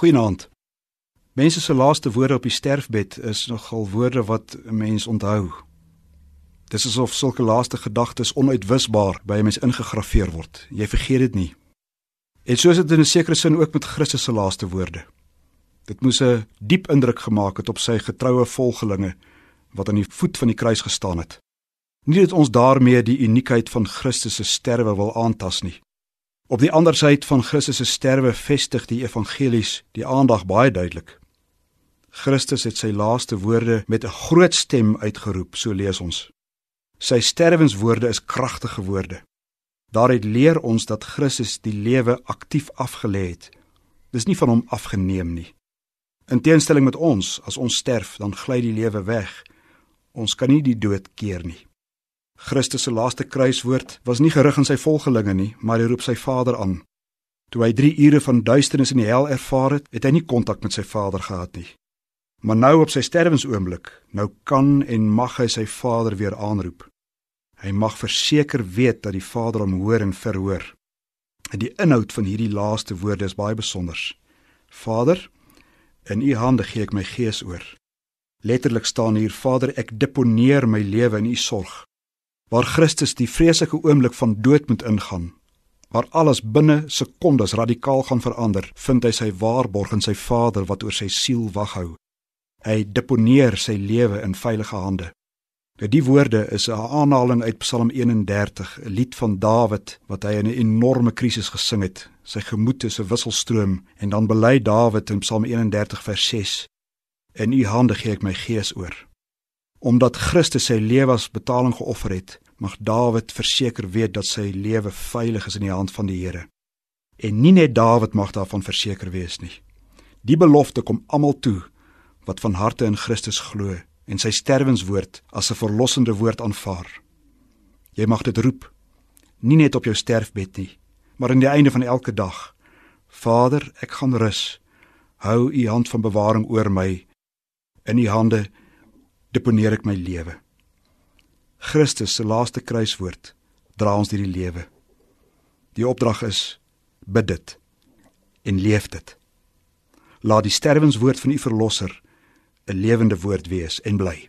Goeienaand. Mense se laaste woorde op die sterfbed is nogal woorde wat 'n mens onthou. Dis asof sulke laaste gedagtes onuitwisbaar by 'n mens ingegraveer word. Jy vergeet dit nie. En so is dit in 'n sekere sin ook met Christus se laaste woorde. Dit moes 'n diep indruk gemaak het op sy getroue volgelinge wat aan die voet van die kruis gestaan het. Nie dat ons daarmee die uniekheid van Christus se sterwe wil aantas nie. Op die ander sy van Christus se sterwe vestig die evangelies die aandag baie duidelik. Christus het sy laaste woorde met 'n groot stem uitgeroep, so lees ons. Sy sterwenswoorde is kragtige woorde. Daaruit leer ons dat Christus die lewe aktief afgelê het. Dis nie van hom afgeneem nie. In teenstelling met ons, as ons sterf, dan gly die lewe weg. Ons kan nie die dood keer nie. Christus se laaste kruiswoord was nie gerig aan sy volgelinge nie, maar hy roep sy Vader aan. Toe hy 3 ure van duisternis in die hel ervaar het, het hy nie kontak met sy Vader gehad nie. Maar nou op sy sterwensoomblik, nou kan en mag hy sy Vader weer aanroep. Hy mag verseker weet dat die Vader hom hoor en verhoor. En die inhoud van hierdie laaste woorde is baie besonder. Vader, in U hande gee ek my gees oor. Letterlik staan hier: Vader, ek deponeer my lewe in U sorg waar Christus die vreeslike oomblik van dood moet ingaan, waar alles binne sekondes radikaal gaan verander, vind hy sy waarborg in sy Vader wat oor sy siel wag hou. Hy deponeer sy lewe in veilige hande. Nou die woorde is 'n aanhaling uit Psalm 31, 'n lied van Dawid wat hy in 'n enorme krisis gesing het. Sy gemoed is 'n wisselstroom en dan bely Dawid in Psalm 31 vers 6: In u hande gee ek my gees oor. Omdat Christus sy lewe as betaling geoffer het, mag Dawid verseker weet dat sy lewe veilig is in die hand van die Here. En nie net Dawid mag daarvan verseker wees nie. Die belofte kom almal toe wat van harte in Christus glo en sy sterwenswoord as 'n verlossende woord aanvaar. Jy mag dit roep, nie net op jou sterfbed nie, maar in die einde van elke dag. Vader, ek gaan rus. Hou u hand van bewaring oor my. In u hande deponeer ek my lewe. Christus se laaste kruiswoord dra ons deur die lewe. Die opdrag is bid dit en leef dit. Laat die sterwenswoord van u verlosser 'n lewende woord wees en bly.